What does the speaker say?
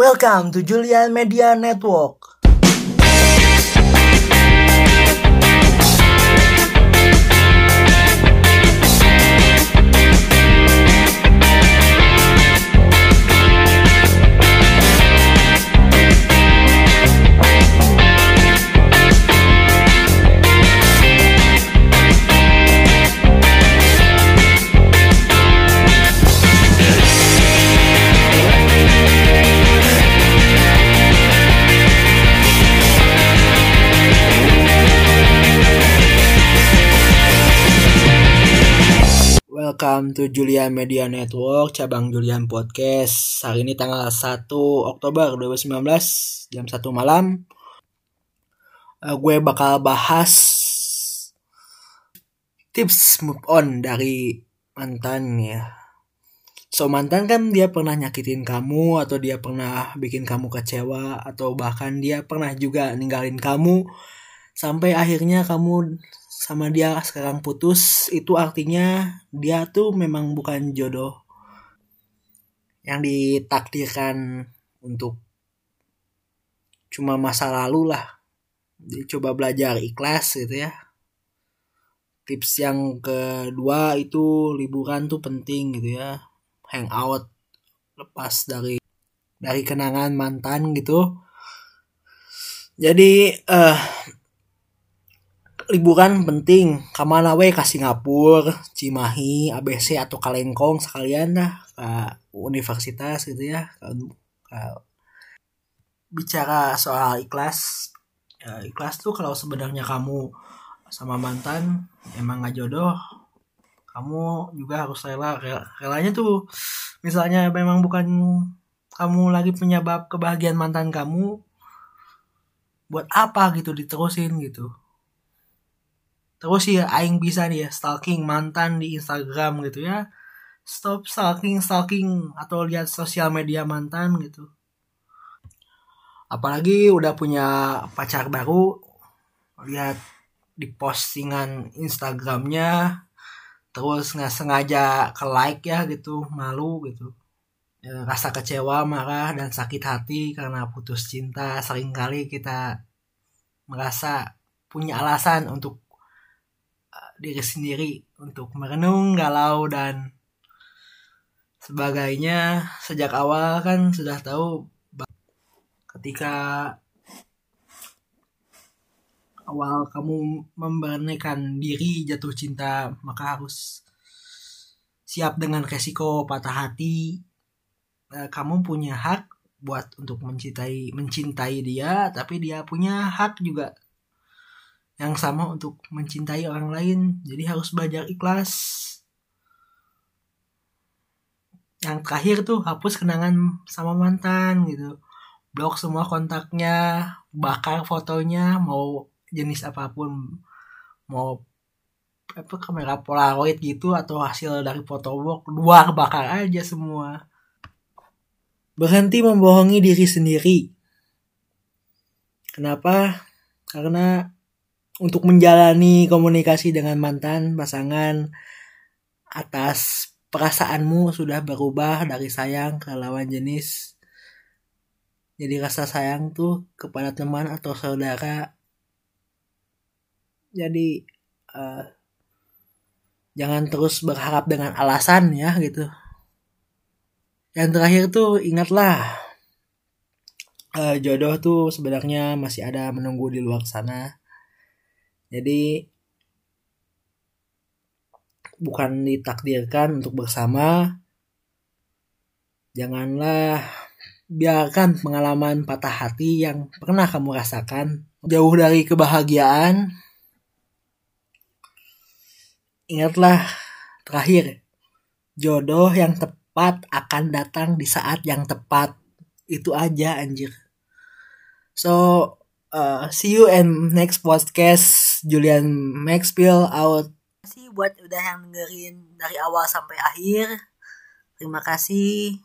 Welcome to Julian Media Network. Welcome to Julian Media Network, cabang Julian Podcast. Hari ini tanggal 1 Oktober 2019, jam 1 malam. Uh, gue bakal bahas tips move on dari mantan ya. So mantan kan dia pernah nyakitin kamu atau dia pernah bikin kamu kecewa atau bahkan dia pernah juga ninggalin kamu sampai akhirnya kamu sama dia sekarang putus itu artinya dia tuh memang bukan jodoh yang ditakdirkan untuk cuma masa lalu lah. Jadi coba belajar ikhlas gitu ya. Tips yang kedua itu liburan tuh penting gitu ya. Hangout lepas dari dari kenangan mantan gitu. Jadi eh uh, liburan penting. Ke mana we? Ke Singapura Cimahi ABC atau Kalengkong sekalian dah ke universitas gitu ya. Ke, ke bicara soal ikhlas. Ya, ikhlas tuh kalau sebenarnya kamu sama mantan emang gak jodoh kamu juga harus rela. Relanya tuh misalnya memang bukan kamu lagi penyebab kebahagiaan mantan kamu buat apa gitu diterusin gitu terus ya aing bisa nih ya stalking mantan di Instagram gitu ya. Stop stalking stalking atau lihat sosial media mantan gitu. Apalagi udah punya pacar baru lihat di postingan Instagramnya terus nggak sengaja ke like ya gitu malu gitu. Ya, rasa kecewa marah dan sakit hati karena putus cinta. Seringkali kita merasa punya alasan untuk diri sendiri untuk merenung, galau dan sebagainya. Sejak awal kan sudah tahu ketika awal kamu memberanikan diri jatuh cinta maka harus siap dengan resiko patah hati. Kamu punya hak buat untuk mencintai mencintai dia, tapi dia punya hak juga yang sama untuk mencintai orang lain. Jadi harus belajar ikhlas. Yang terakhir tuh hapus kenangan sama mantan gitu. Blok semua kontaknya bakar fotonya mau jenis apa pun. Mau apa kamera polaroid gitu atau hasil dari fotobox luar bakar aja semua. Berhenti membohongi diri sendiri. Kenapa? Karena untuk menjalani komunikasi dengan mantan pasangan atas perasaanmu sudah berubah dari sayang ke lawan jenis. Jadi rasa sayang tuh kepada teman atau saudara. Jadi uh, jangan terus berharap dengan alasan ya gitu. Yang terakhir tuh ingatlah uh, jodoh tuh sebenarnya masih ada menunggu di luar sana jadi bukan ditakdirkan untuk bersama. Janganlah biarkan pengalaman patah hati yang pernah kamu rasakan jauh dari kebahagiaan. Ingatlah terakhir, jodoh yang tepat akan datang di saat yang tepat. Itu aja anjir. So, uh, see you in next podcast Julian Maxwell out. Kasih buat udah yang dengerin dari awal sampai akhir. Terima kasih